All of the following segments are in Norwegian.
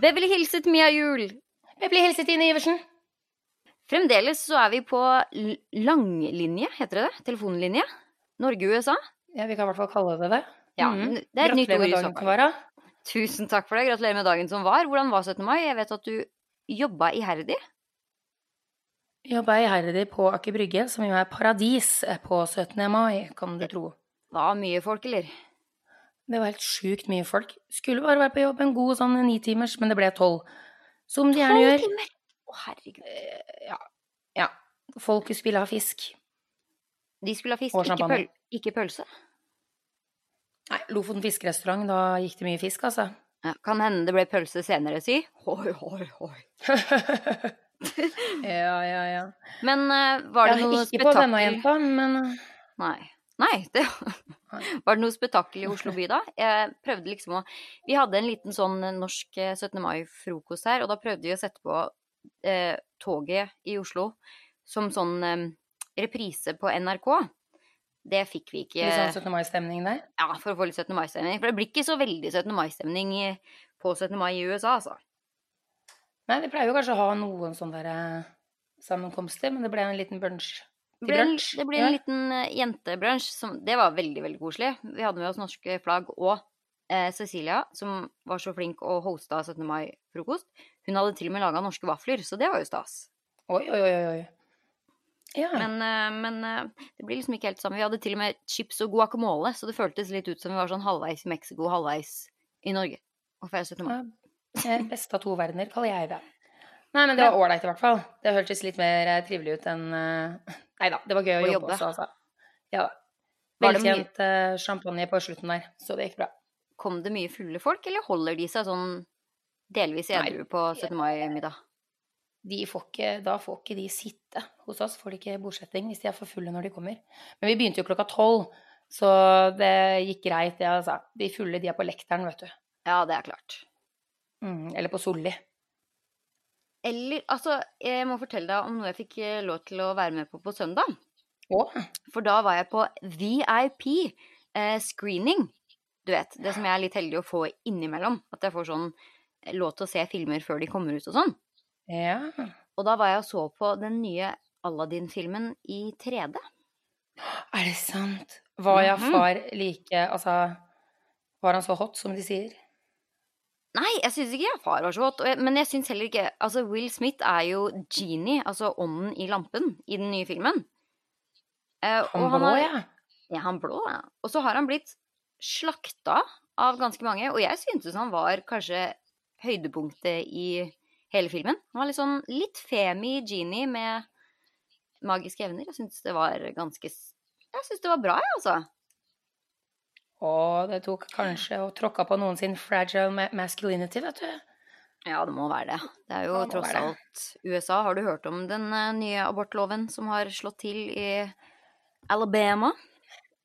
Beverly hilset Mia Juel. Beverly hilset Ine Iversen. Fremdeles så er vi på langlinje, heter det det? Telefonlinje. Norge-USA. Ja, vi kan i hvert fall kalle det det. Ja, Mhm. det er et nytt ord i så fall. Tusen takk for det. Gratulerer med dagen som var. Hvordan var 17. mai? Jeg vet at du jobba iherdig. Jobba iherdig på Aker Brygge, som jo er paradis på 17. mai, kan du tro. Var mye folk, eller? Det var helt sjukt mye folk. Skulle bare være på jobb en god sånn ni timers, men det ble tolv. Som de gjerne gjør. timer! Å, herregud. Ja. ja. Folket skulle ha fisk. De skulle ha fisk, ikke, pøl ikke pølse. Nei, Lofoten fiskerestaurant, da gikk det mye fisk, altså. Ja, kan hende det ble pølse senere, si. Hoi, hoi, hoi. ja, ja, ja. Men uh, var det ja, noe ikke på denne jenta, men eh, Nei. Nei, det Var det noe spetakkel i Oslo by da? Jeg prøvde liksom å Vi hadde en liten sånn norsk eh, 17. mai-frokost her, og da prøvde vi å sette på eh, toget i Oslo som sånn eh, reprise på NRK. Det fikk vi ikke litt sånn 17. mai-stemning der. ja, for å få litt 17. mai-stemning. For det blir ikke så veldig 17. mai-stemning på 17. mai i USA, altså. Nei, de pleier jo kanskje å ha noen sånne der eh, sammenkomster, men det ble en liten bunch. Til en, det ble en liten uh, jentebrunsj. Det var veldig, veldig koselig. Vi hadde med oss norske flagg og eh, Cecilia, som var så flink og hosta 17. mai-frokost. Hun hadde til og med laga norske vafler, så det var jo stas. Oi, oi, oi, oi. Ja. Men, eh, men eh, det blir liksom ikke helt sammen. Vi hadde til og med chips og guacamole, så det føltes litt ut som vi var sånn halvveis i Mexico, halvveis i Norge. Og feire 17. mai. Ja, eh, Beste av to verdener, kaller jeg det. Nei, men det var ålreit i hvert fall. Det hørtes litt mer eh, trivelig ut enn eh, Nei da, det var gøy å, Å jobbe, også, altså. Ja da. Veltjent eh, champagne på slutten der, så det gikk bra. Kom det mye fulle folk, eller holder de seg sånn delvis edru på 17. mai-middag? De får ikke, da får ikke de sitte hos oss, får de ikke bordsetting hvis de er for fulle når de kommer. Men vi begynte jo klokka tolv, så det gikk greit, det, altså. De fulle, de er på lekteren, vet du. Ja, det er klart. Mm, eller på Solli. Eller, altså, jeg må fortelle deg om noe jeg fikk eh, lov til å være med på på søndag. Å, For da var jeg på VIP eh, screening. Du vet, det som jeg er litt heldig å få innimellom. At jeg får sånn eh, lov til å se filmer før de kommer ut og sånn. ja. Og da var jeg og så på den nye Aladdin-filmen i 3D. Er det sant? Var jeg Mhm. far like Altså, var han så hot som de sier? Nei, jeg syns ikke jeg far var så hot. Men jeg syns heller ikke Altså, Will Smith er jo genie, altså ånden i lampen, i den nye filmen. Uh, Han og blå, har- ja. Ja, han blå, ja. Og så har han blitt slakta av ganske mange, og jeg syntes han var kanskje høydepunktet i hele filmen. Han var litt sånn litt femi genie med magiske evner. Jeg syns det var ganske Jeg syns det var bra, jeg, altså. Og det tok kanskje og tråkka på noen sin fragile masculinity, vet du. Ja, det må være det. Det er jo det tross alt USA. Har du hørt om den eh, nye abortloven som har slått til i Alabama?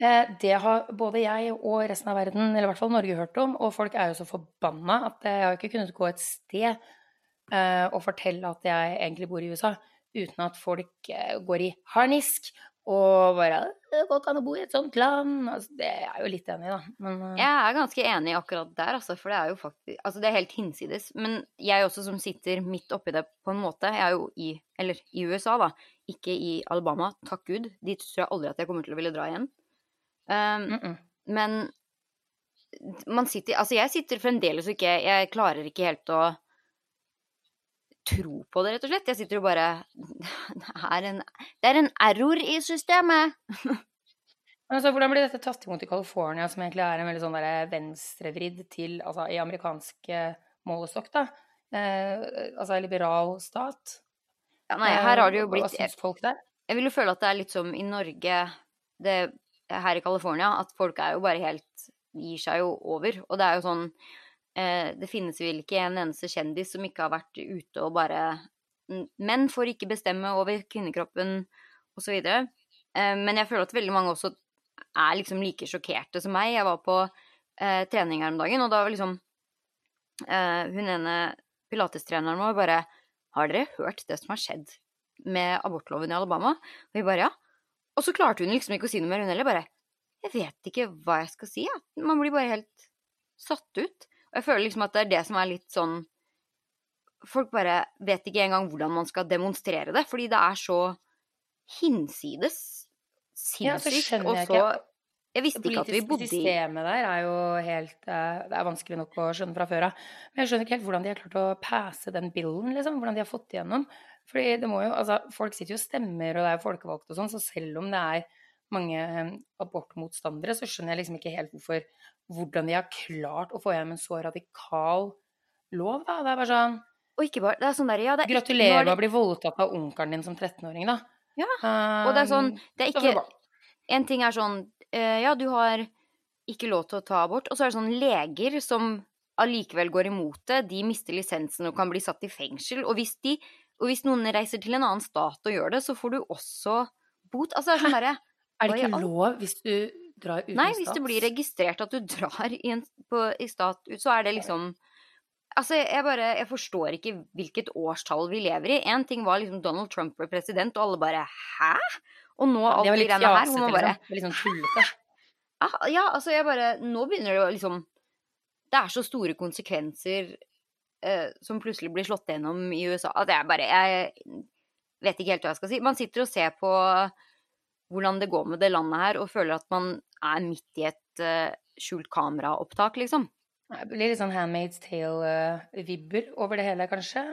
Eh, Det har både jeg og resten av verden, eller i hvert fall Norge, hørt om. Og folk er jo så forbanna at jeg har ikke kunnet gå et sted eh, og fortelle at jeg egentlig bor i USA, uten at folk går i harnisk og bare «Det går du an å bo i et sånt land. Altså, det er jeg jo litt enig i, da. Men uh... Jeg er ganske enig akkurat der, altså, for det er jo faktisk Altså, det er helt hinsides. Men jeg også som sitter midt oppi det på en måte, jeg er jo i Eller i USA, da. Ikke i Alabama, takk Gud. Dit tror jeg aldri at jeg kommer til å ville dra igjen. Um, mm -mm. Men man sitter Altså, jeg sitter fremdeles og ikke Jeg klarer ikke helt å tro på det, rett og slett. Jeg sitter jo bare Det er en, det er en error i systemet. Men altså, hvordan blir dette tatt imot i California, som egentlig er en veldig sånn der venstrevridd til Altså i amerikansk eh, målestokk, da? Eh, altså liberal stat? Ja, nei, her har det jo blitt Hva syns folk der? Jeg vil jo føle at det er litt som i Norge det, her i California, at folk er jo bare helt Gir seg jo over. Og det er jo sånn eh, Det finnes vel ikke en eneste kjendis som ikke har vært ute og bare Menn får ikke bestemme over kvinnekroppen, osv. Eh, men jeg føler at veldig mange også er liksom like sjokkerte som meg. Jeg var på eh, trening her om dagen, og da var liksom eh, hun ene pilatestreneren vår bare Har dere hørt det som har skjedd med abortloven i Alabama? Og vi bare ja. Og så klarte hun liksom ikke å si noe mer, hun heller. Bare Jeg vet ikke hva jeg skal si, jeg. Man blir bare helt satt ut. Jeg føler liksom at det er det som er litt sånn folk bare vet ikke engang hvordan man skal demonstrere det, fordi det er så hinsides Ja, sinnssykt. skjønner og så. Jeg visste ikke at vi bodde i systemet der er jo helt eh, Det er vanskelig nok å skjønne fra før av. Men jeg skjønner ikke helt hvordan de har klart å passe den billen, liksom. Hvordan de har fått igjennom. Fordi det må jo Altså, folk sitter jo og stemmer, og det er jo folkevalgte og sånn, så selv om det er mange eh, abortmotstandere, så skjønner jeg liksom ikke helt hvorfor Hvordan de har klart å få gjennom en så radikal lov, da. Det er bare sånn Og ikke bare Det er sånn der, ja, det er Gratulerer er med det- å bli voldtatt av onkelen din som 13-åring, da. Ja, Og det er sånn Um, Det er ikke. En ting er sånn eh, Ja, du har ikke lov til å ta abort. Og så er det sånn leger som allikevel går imot det. De mister lisensen og kan bli satt i fengsel. Og hvis, de, og hvis noen reiser til en annen stat og gjør det, så får du også bot. Altså det er sånn derre Er det ikke lov hvis du drar uten Nei, hvis det blir registrert at du drar i, en, på, i stat, så er det liksom Altså, jeg bare Jeg forstår ikke hvilket årstall vi lever i. En ting var liksom Donald Trump ble president, og alle bare Hæ? Og nå alt de greiene her, hvor man bare liksom. Var tullete. Ah, Ja, altså jeg bare Nå begynner det å liksom Det er så store konsekvenser eh, som plutselig blir slått gjennom i USA at jeg bare Jeg vet ikke helt hva jeg skal si. Man sitter og ser på hvordan det går med det landet her, og føler at man er midt i et uh, skjult kameraopptak, liksom. Det blir litt sånn Handmaid's Tale-vibber over det hele, kanskje.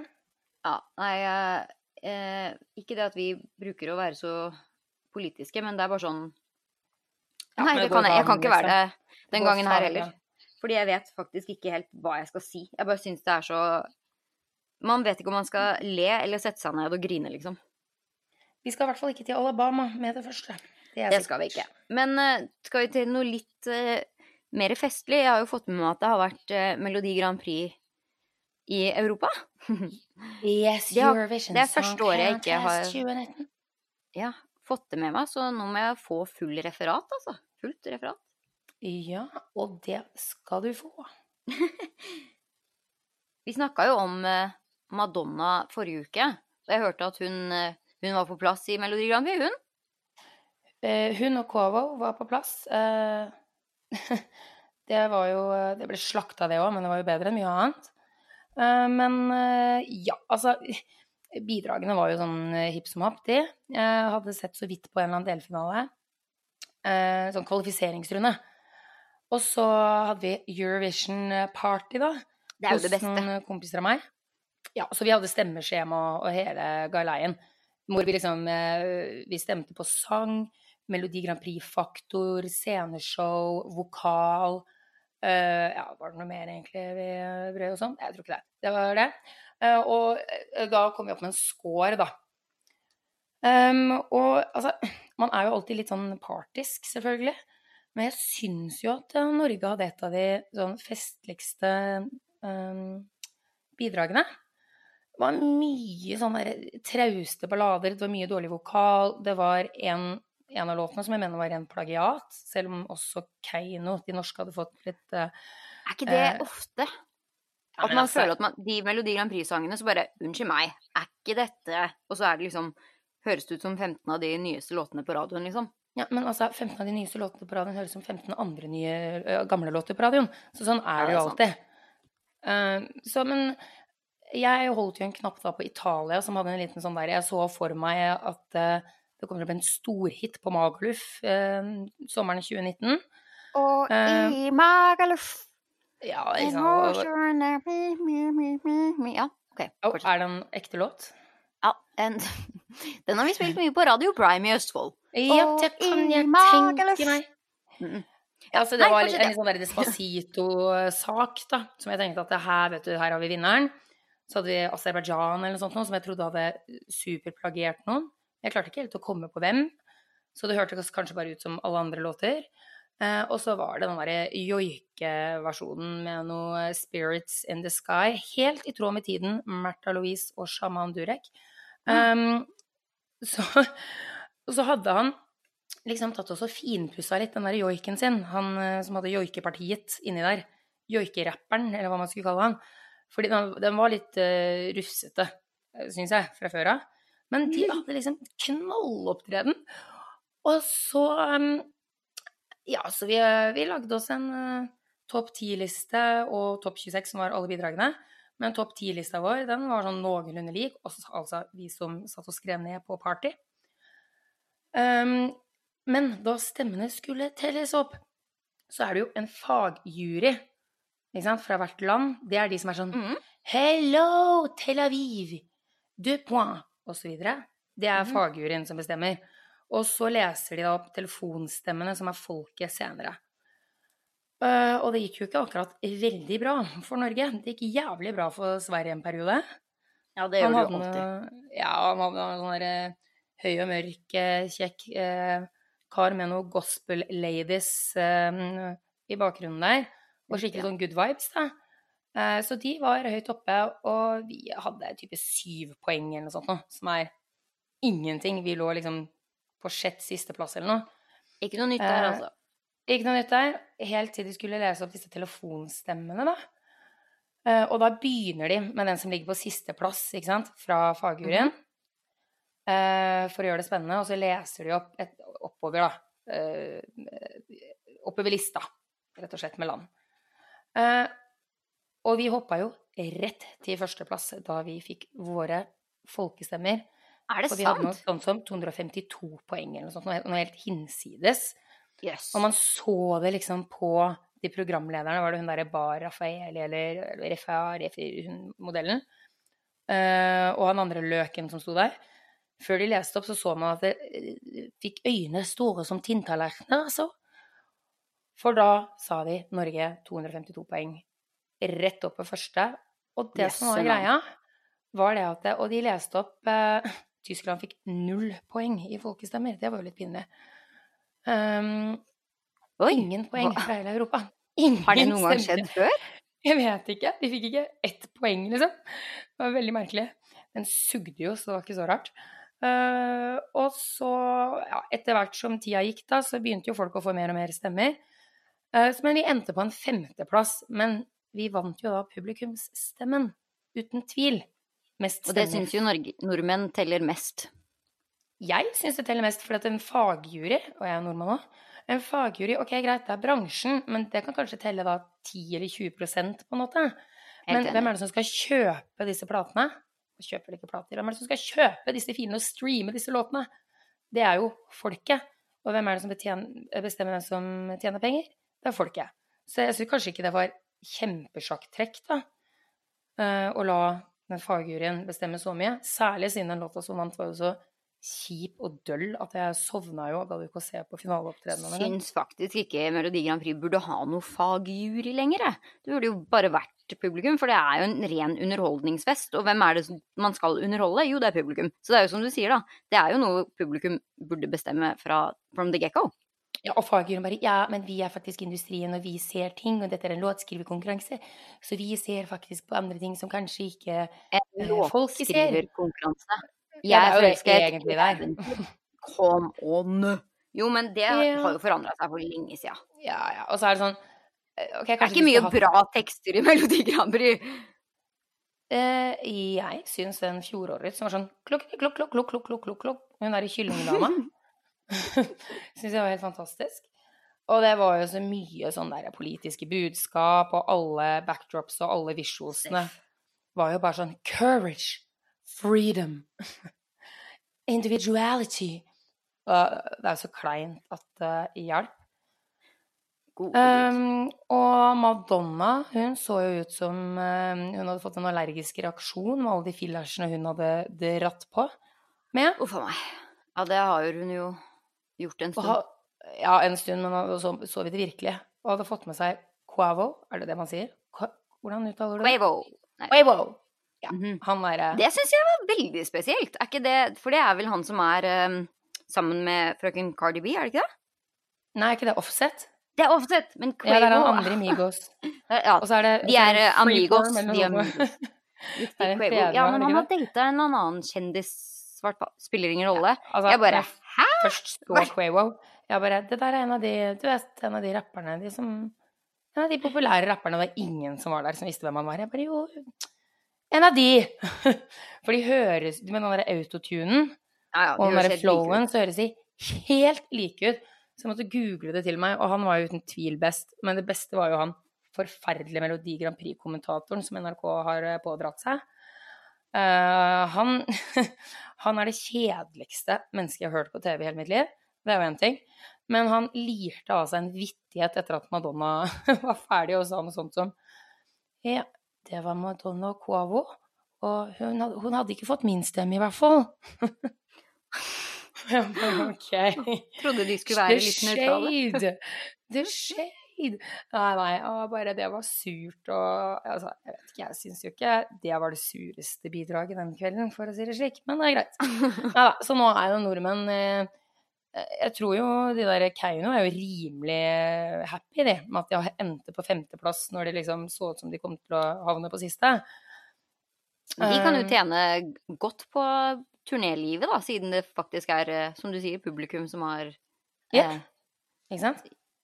Ja, nei eh, eh, Ikke det at vi bruker å være så politiske, men det er bare sånn Ja, Nei, det kan jeg, jeg kan ikke være det liksom. den gangen her heller. Fordi jeg vet faktisk ikke helt hva jeg skal si. Jeg bare syns det er så Man vet ikke om man skal le eller sette seg ned og grine, liksom. Vi skal i hvert fall ikke til Alabama med det første. Det, Det skal vi ikke. Men uh, skal vi til noe litt uh, mer festlig? Jeg har jo fått med meg at det har vært uh, Melodi Grand Prix i Europa. Yes, Det har- Eurovision det er første året jeg ikke har- 2019. Ja, fått det med meg, så nå må jeg få full referat, altså. Fullt referat. Ja, og det skal du få. Vi snakka jo om Madonna forrige uke. Og jeg hørte at hun, hun var på plass i Melodi Grand Prix, hun. Eh, hun og Kovo var på plass. Eh, det var jo Det ble slakta, det òg, men det var jo bedre enn mye annet. Eh, men eh, ja, altså Bidragene var jo sånn eh, hipp som happ, de. Jeg hadde sett så vidt på en eller annen delfinale. Eh, sånn kvalifiseringsrunde. Og så hadde vi Eurovision Party, da. Det er jo det hos beste. noen kompiser av meg. Ja, så vi hadde stemmeskjema og hele galeien. Hvor vi liksom eh, Vi stemte på sang, Melodi Grand Prix-faktor, sceneshow, vokal. Uh, ja, var det noe mer egentlig vi brød oss om? Jeg tror ikke det. Det var det. Uh, og da kom vi opp med en score, da. Um, og altså Man er jo alltid litt sånn partisk, selvfølgelig. Men jeg syns jo at Norge hadde et av de sånn festligste um, bidragene. Det var mye sånne trauste ballader, det var mye dårlig vokal. Det var en, en av låtene som jeg mener var ren plagiat, selv om også Keiino, de norske, hadde fått litt uh, Er ikke det uh, ofte? At man altså- føler at man, de Melodi Grand Prix-sangene så bare Unnskyld meg, er ikke dette Og så er det liksom Høres det ut som 15 av de nyeste låtene på radioen, liksom. Ja, men altså, 15 av de nyeste låtene på radioen høres som 15 andre nye, ø, gamle låter på radioen. Så sånn er Ja, det jo alltid. Uh, så, men jeg holdt jo en knapp da på Italia som hadde en liten sånn der Jeg så for meg at uh, det kommer til å bli en storhit på Magaluf uh, sommeren 2019. Og Eh, i Magaluf Ja, ikke sant. Ja, OK. Oh, er det en ekte låt? Ja, en, den har vi spilt mye på Radio Prime i Østfold. Ja, det kan jeg tenke meg. Mm. Ja, altså, det Nei, var en litt sånn Despacito-sak, da. Som jeg tenkte at det her, vet du, her har vi vinneren. Så hadde vi Aserbajdsjan eller noe sånt, noe, som jeg trodde hadde superplagiert noen. Jeg klarte ikke helt å komme på hvem, så det hørtes kanskje bare ut som alle andre låter. Eh, og så var det den derre joike-versjonen med noe Spirits in the Sky. Helt i tråd med tiden. Märtha Louise og Shaman Durek. Um, så, så hadde han liksom tatt og finpussa litt den der joiken sin. Han eh, som hadde joikepartiet inni der. Joikerapperen, eller hva man skulle kalle han. Fordi den, den var litt uh, rufsete, syns jeg, fra før av. Men de hadde liksom knallopptreden. Og så um, Ja, så vi, eh, vi lagde oss en uh, topp 10-liste og topp 26, som var alle bidragene. Men topp ti-lista vår den var sånn noenlunde lik, også, altså vi som satt og skrev ned på party. Um, men da stemmene skulle telles opp, så er det jo en fagjury fra hvert land. Det er de som er sånn Mhm. Hello, Tel Aviv! Deux points! Og så videre. Det er Mhm. fagjuryen som bestemmer. Og så leser de da opp telefonstemmene, som er folket, senere. Uh, og det gikk jo ikke akkurat veldig bra for Norge. Det gikk jævlig bra for Sverige en periode. Ja, det gjør jo alltid. ja, han hadde en sånn derre høy og mørk, eh, kjekk eh, kar med noe gospel ladies eh, i bakgrunnen der. Og skikkelig sånn good vibes, da. Eh, så de var høyt oppe, og vi hadde type syv poeng eller noe sånt noe, som er ingenting. Vi lå liksom på sjett sisteplass eller noe. Ikke noe nytt der, Eh, altså. Ikke noe nytt der, helt til de skulle lese opp disse telefonstemmene, da. Eh, og da begynner de med den som ligger på sisteplass, ikke sant, fra fagjuryen. eh, for å gjøre det spennende, og så leser de opp et, oppover, da. Oppover lista, rett og slett, med land. Eh, og vi hoppa jo rett til førsteplass da vi fikk våre folkestemmer. Er det sant? Og vi hadde noe sånt som 252 poeng eller noe sånt, noe helt, hinsides. Yes. Og man så det liksom på de programlederne, var det hun derre Bar Rafael eller Refa Refi-modellen? eh, og han andre løken som sto der. Før de leste opp, så så man at det eh, fikk øyne store som tinntallerkener, altså. For da sa de Norge 252 poeng. Rett opp på første. Og det som var greia, var det at Og de leste opp eh, Tyskland fikk null poeng i folkestemmer. Det var jo litt pinlig. Um, Oi, ingen poeng fra hele Europa. Ingen har det noen gang skjedd før? Jeg vet ikke. De fikk ikke ett poeng, liksom. Det var veldig merkelig. Den sugde jo, så det var ikke så rart. Uh, og så, ja, etter hvert som tida gikk, da, så begynte jo folk å få mer og mer stemmer. Eh, men vi endte på en femteplass. Men vi vant jo da publikumsstemmen. Uten tvil. Mest Og det syns jo Norge, nordmenn teller mest. Jeg syns det teller mest fordi at en fagjury, og jeg er nordmann òg En fagjury, ok, greit, det er bransjen, men det kan kanskje telle da 10 eller 20% på en måte. Men hvem er det som skal kjøpe disse platene? Kjøper de ikke plater? Hvem er det som skal kjøpe disse filene og streame disse låtene? Det er jo folket. Og hvem er det som bestemmer hvem som tjener penger? Det er folket. Så jeg syns kanskje ikke det var kjempesjakktrekk, da, eh, å la den fagjuryen bestemme så mye. Særlig siden den låta som vant, var jo så kjip og døll at jeg sovna jo og gadd ikke å se på finaleopptredenene. Syns faktisk ikke Melodi Grand Prix burde ha noe fagjury lenger. Det burde jo bare vært publikum, for det er jo en ren underholdningsfest. Og hvem er det man skal underholde? Jo, det er publikum. Så det er jo som du sier, da. Det er jo noe publikum burde bestemme fra from the get-go. Ja, og faggruppen bare Ja, men vi er faktisk industrien, og vi ser ting, og dette er en låtskriverkonkurranse, så vi ser faktisk på andre ting som kanskje ikke En Eh, folket ser. låtskriverkonkurranse. Ja, Jeg det er jo det egentlig der. Come on! Jo, men det Ja. har jo forandra seg for lenge siden. Ja, ja. Og så er det sånn okay, Det er ikke mye ha- bra tekster i Melodi Grand Prix. Uh, jeg syns den fjorårets som var sånn klokk, klokk, klokk, klokk, klokk, klokk, klokk, klokk. Hun derre kyllingdama. syns jeg var helt fantastisk. Og det var jo så mye sånn der politiske budskap, og alle backdrops og alle visualsene var jo bare sånn Courage, freedom, individuality. Og det er jo så kleint at det hjalp. Um, og Madonna hun så jo ut som um, hun hadde fått en allergisk reaksjon med alle de fillersene hun hadde dratt på med. Uff a meg. Ja, det har hun jo gjort en stund. ha, ja, en stund, men så, så vidt virkelig. Og hadde fått med seg Quavo, er det det man sier? Hvordan uttaler du det? Quavo. Quavo! Ja, Mhm. han er, Det syns jeg var veldig spesielt. Er ikke det For det er vel han som er um, sammen med frøken Cardi B, er det ikke det? Nei, er ikke det Offset? Det er Offset, men Quavo Ja, det er han andre Migos. Ja, Og så er det de er eh, amigos. De er amigos. Er Quavo. Ja, er men han har data en annen kjendis Spiller ingen rolle. Altså, Jeg bare først så Quavo Jeg bare Det der er en av de Du vet, en av de rapperne de som En av de populære rapperne. Det var ingen som var der som visste hvem han var. Jeg bare Jo, en av de! For de høres Med den derre autotunen Ja, ja, og den de derre flowen, så høres de helt like ut. Så jeg måtte google det til meg, og han var jo uten tvil best. Men det beste var jo han forferdelige Melodi Grand Prix-kommentatoren som NRK har eh, pådratt seg. Uh, han, han, er det kjedeligste mennesket jeg har hørt på TV i hele mitt liv. Det er jo én ting. Men han lirte av seg en vittighet etter at Madonna var ferdig, og sa noe sånt som Ja, det var Madonna Cuavo, og hun hadde, hun hadde ikke fått min stemme, i hvert fall. ok. Trodde de skulle være litt nøytrale. The shade. Nei, nei, bare det var surt og altså, Jeg vet ikke, jeg syns jo ikke det var det sureste bidraget den kvelden, for å si det slik, men det er greit. Nei da, så nå er jo nordmenn eh, Jeg tror jo de der Keiino er jo rimelig happy, de, med at de endte på femteplass når de liksom så ut som de kom til å havne på siste. De kan jo eh, tjene godt på turnélivet, da, siden det faktisk er, eh, som du sier, publikum som har yeah. eh,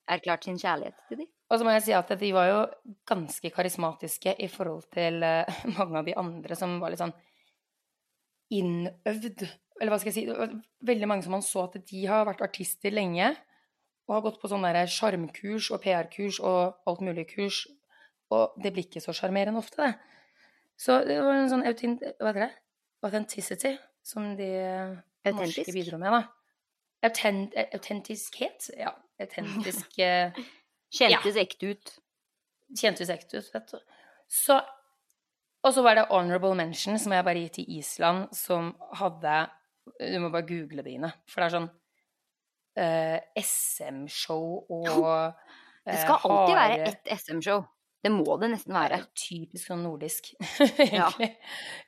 erklært sin kjærlighet til dem. Og så må jeg si at de var jo ganske karismatiske i forhold til uh, mange av de andre som var litt sånn innøvd. Eller hva skal jeg si det var Veldig mange som man så at de har vært artister lenge og har gått på sånn sjarmkurs og PR-kurs og alt mulig kurs. Og det blir ikke så sjarmerende ofte, det. Så det var en sånn autent... hva heter det? authenticity som de Autentisk. norske bidro med, da. Autent, autentiskhet? Ja. Autentisk uh, Kjentes ja. ekte ut. Kjentes ekte ut, vet du. Så Og så var det honorable mention, som jeg bare gitt til Island, som hadde Du må bare google det, Ine. For det er sånn eh, SM-show og uh, Det skal alltid hare... være ett SM-show. Det må det nesten være. Typisk sånn nordisk, egentlig.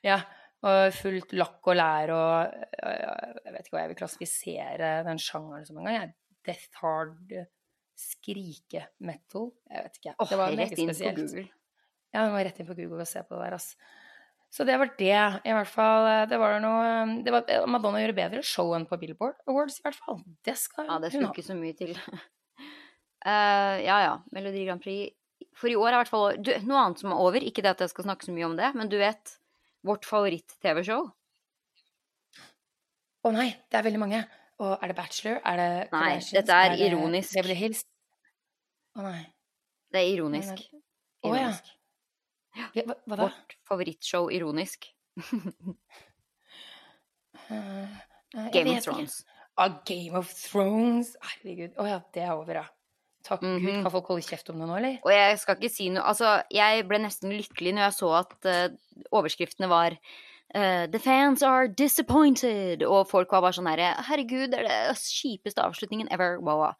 Ja. ja. Og fullt lakk og lær og Jeg vet ikke hva jeg vil klassifisere den sjangeren som engang. Death hard skrike-metal. Jeg vet ikke. Oh, det var inn på Google. Ja, hun var rett inn på Google og se på det der, ass. Så det var det, i hvert fall. Det var noe det var, Madonna gjorde bedre show enn på Billboard Awards, i hvert fall. Det skal hun ha. Ja, det skulle ikke så mye til. uh, ja ja, Melodi Grand Prix. For i år er i hvert fall du, noe annet som er over. Ikke det at jeg skal snakke så mye om det, men du vet vårt favoritt-TV-show? Å oh, nei, det er veldig mange. Og er det Bachelor? Er det Nei, dette er, er ironisk. blir helt... Å nei. Det er ironisk. Å ja. ja. Hva, hva da? Vårt favorittshow ironisk. uh, uh, Game of Thrones. Ah, Game of Thrones. Herregud. Å oh, ja, det er over, ja. Takk mm -hmm. Gud. Mhm. Kan folk holde kjeft om det nå, eller? Og jeg skal ikke si noe Altså, jeg ble nesten lykkelig når jeg så at uh, overskriftene var uh, The fans are disappointed. Og folk var bare sånn herre Herregud, det er det kjipeste avslutningen ever. Wow.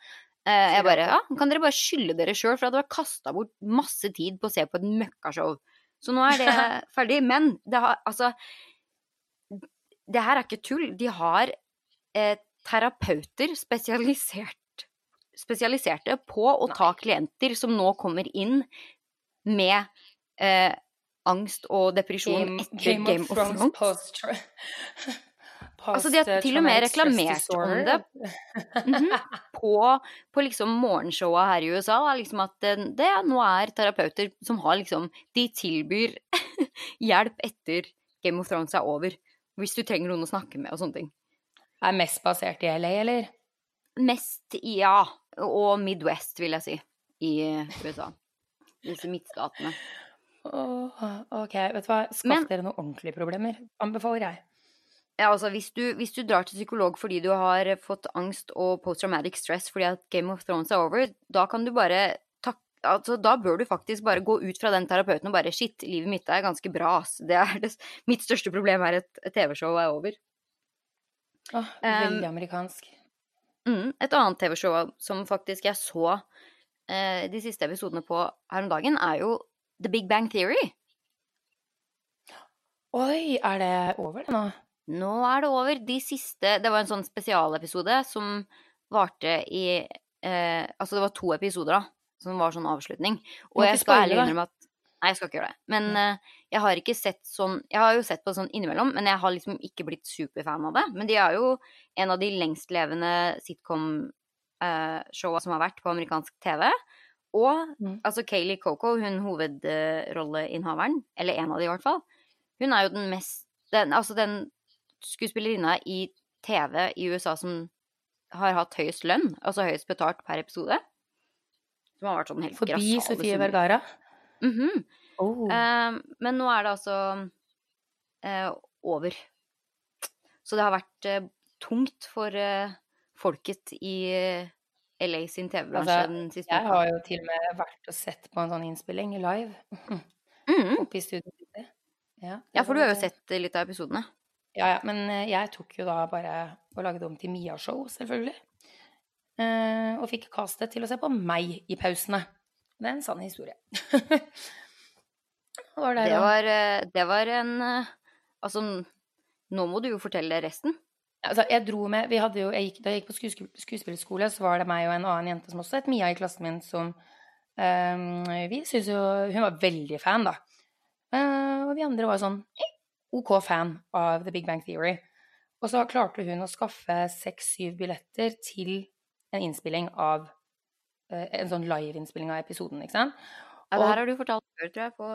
Uh, jeg bare Ja, kan dere bare skylde dere sjøl for at dere har kasta bort masse tid på å se på et møkkashow. Så nå er det ferdig. Men det har altså Det her er ikke tull. De har terapeuter spesialisert spesialiserte på å ta klienter som nå kommer inn med eh, angst og depresjon Game, etter Game, Game of, Thrones. Thrones. Post, post, altså, de har til og med reklamert om det mm -hmm, på, på, liksom morgenshowa her i USA. Liksom at det, det, nå er terapeuter som har liksom De tilbyr hjelp etter Game of Thrones er over. Hvis du trenger noen å snakke med og sånne ting. Er mest basert i LA, eller? Mest, ja. Og Midwest, vil jeg si, i USA. Disse midtstatene. Oh, ok, vet du hva. Skaff Men, dere noen ordentlige problemer. Anbefaler jeg. Ja, altså, hvis du, hvis du, drar til psykolog fordi du har fått angst og post-traumatic stress fordi at Game of Thrones er over, da kan du bare altså, Da bør du faktisk bare gå ut fra den terapeuten og bare Shit, livet mitt er ganske bra, ass. Det er det, mitt største problem er at TV-show er over. Oh, veldig um, amerikansk. Mm, et annet TV-show som faktisk jeg så eh, de siste episodene på her om dagen, er jo The Big Bang Theory. Oi, er det over det nå? Nå er det over. De siste Det var en sånn spesialepisode som varte i eh, Altså, det var to episoder, da, som var sånn avslutning. Og jeg skal ærlig innrømme at Nei, jeg skal ikke gjøre det. Men eh, jeg har ikke sett sånn Jeg har jo sett på sånn innimellom, men jeg har liksom ikke blitt superfan av det. Men de er jo en av de lengstlevende sitcom-showa eh, som har vært på amerikansk TV. Og mm. altså Kayleigh Coco, hun hovedrolleinnehaveren, eller en av de i hvert fall, hun er jo den mest den, Altså den skuespillerinna i TV i USA som har hatt høyest lønn, altså høyest betalt per episode. Som har vært sånn helt Forbi grassale Sofie Vergara? Vergara. Mhm. Oh. uh, men nå er det altså uh, over. Så det har vært uh, tungt for eh, folket i LA sin TV-bransje Altså, den siste Jeg har jo til og med vært og sett på en sånn innspilling live Mm. oppe i studioet. Ja, Ja, for du har jo sett litt av episodene. Ja, ja, men eh, jeg tok jo da bare og lagde om til Mia-show, selvfølgelig. Eh, og fikk castet til å se på meg i pausene. Det er en sann historie. Var det, Det var, eh, det var en Altså, nå må du jo fortelle resten. Altså, jeg dro med vi hadde jo, jeg gikk, Da jeg gikk på skuespill, skuespillerskole, så var det meg og en annen jente som også het Mia i klassen min, som eh, Vi syntes jo Hun var veldig fan, da. Uh, og vi andre var sånn eh, OK fan av The Big Bang Theory. Og så klarte hun å skaffe seks-syv billetter til en innspilling av uh, En sånn live-innspilling av episoden, ikke sant? Ja, det her har du fortalt før, tror jeg, på,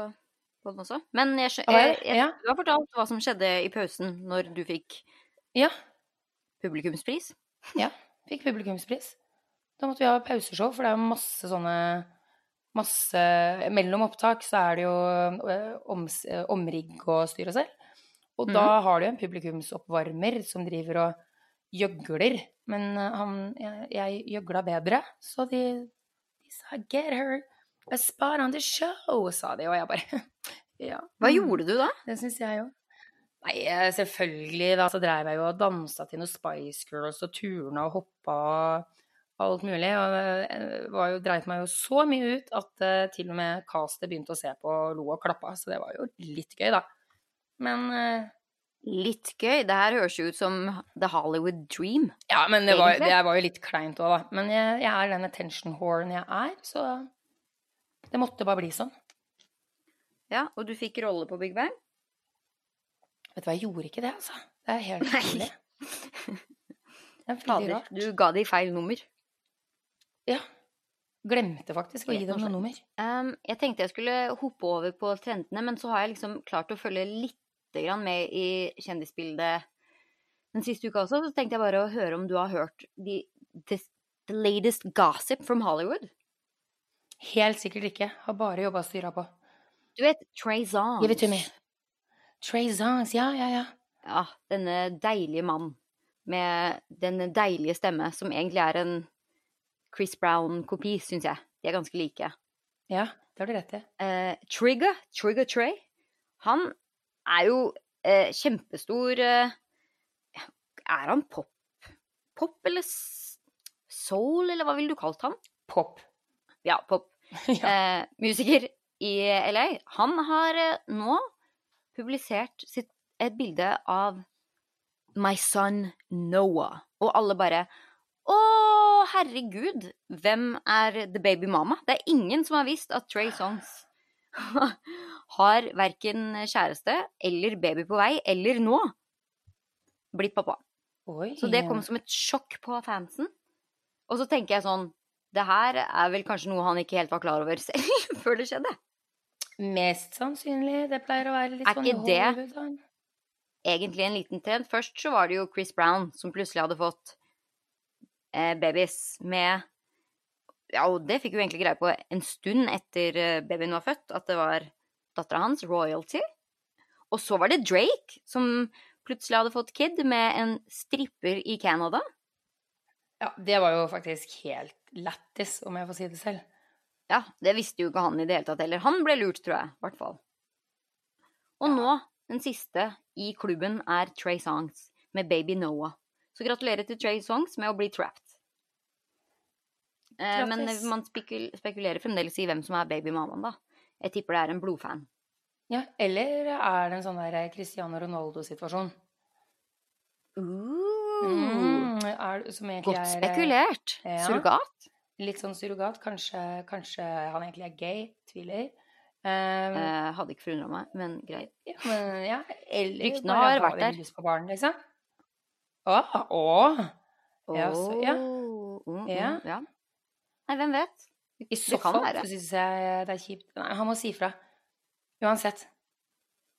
på den også. Men jeg, jeg, jeg? jeg, du har fortalt hva som skjedde i pausen når du fikk Ja. Publikumspris. Ja, fikk publikumspris. Da måtte vi ha pauseshow, for det er jo masse sånne masse Mellom opptak så er det jo om, eh, omrigg og styr og mm. Da har du en publikumsoppvarmer som driver og gjøgler. Men eh, han Jeg, jeg gjøgla bedre, så de, de sa 'get her a spot on the show', sa de, og jeg bare Ja. Hva mm. gjorde du da? Det syns jeg jo. Nei, eh, selvfølgelig, da så dreiv jeg jo og dansa til noe Spice Girls og turna og hoppa og alt mulig. Og det var dreit meg jo så mye ut at uh, til og med castet begynte å se på og lo og klappa, så det var jo litt gøy, da. Men uh, Litt gøy. Det her høres jo ut som The Hollywood Dream. Ja, men det var, det var jo litt kleint òg, da. Men jeg, jeg er den attention horen jeg er, så det måtte bare bli sånn. Ja, og du fikk rolle på Big Bang? Vet du hva, jeg gjorde ikke det, altså. Det er helt utrolig. Det er veldig Fader, rart. du ga de feil nummer. Ja. Glemte faktisk å gi dem noe nummer. Um, jeg tenkte jeg skulle hoppe over på trendene, men så har jeg liksom klart å følge litt med i kjendisbildet den siste uka også. Så tenkte jeg bare å høre om du har hørt de, the, the latest gossip from Hollywood. Helt sikkert ikke. Har bare jobba og styra på. Du vet Trey Zong. Give it to me. Trey Zongs, ja, ja, ja. Ja, denne deilige mann med den deilige stemme, som egentlig er en Chris Brown-kopi, syns jeg. De er ganske like. Ja, det har du rett i. Eh, Trigger, Trigger Trey, han er jo eh, kjempestor eh, Er han pop? Pop eller soul, eller hva ville du kalt han? Pop. Ja, pop. ja. Eh, musiker i LA. Han har nå publisert sitt, et bilde av My Son Noah. Og alle bare Å, herregud! Hvem er The Baby Mama? Det er ingen som har visst at Trey Songs har verken kjæreste eller baby på vei, eller nå blitt pappa. Oi. Så det kom som et sjokk på fansen. Og så tenker jeg sånn Det her er vel kanskje noe han ikke helt var klar over selv før det skjedde. Mest sannsynlig. Det pleier å være litt Er sånn i ikke det- Egentlig en liten trend. Først så var det jo Chris Brown som plutselig hadde fått eh, babies med Ja, og det fikk vi egentlig greie på en stund etter eh, babyen var født, at det var dattera hans, Royalty. Og så var det Drake som plutselig hadde fått kid med en stripper i Canada. Ja, det var jo faktisk helt lættis, om jeg får si det selv. Ja, det visste jo ikke han i det hele tatt heller. Han ble lurt, tror jeg. I hvert fall. Og nå, den siste i klubben, er Trey Songs med Baby Noah. Så gratulerer til Trey Songs med å bli trapped. Eh, men man spekul spekulerer fremdeles i hvem som er babymammaen, da. Jeg tipper det er en blodfan. Ja, eller er det en sånn der Cristiano Ronaldo-situasjon? Mm, som egentlig Godt eh, spekulert. ja. Surrogat. Litt sånn surrogat. Kanskje, kanskje han egentlig er gay. Tviler. Um, Eh, hadde ikke forundra meg, men greit. ja, men, ja, eller Ryktene har vært der. lyst på barn, liksom. Å, å. Ja, så- ja. Åh, mm, Ja. mm, ja. Nei, hvem vet? I Det så kan fall syns jeg det er kjipt. Nei, han må si fra. Uansett.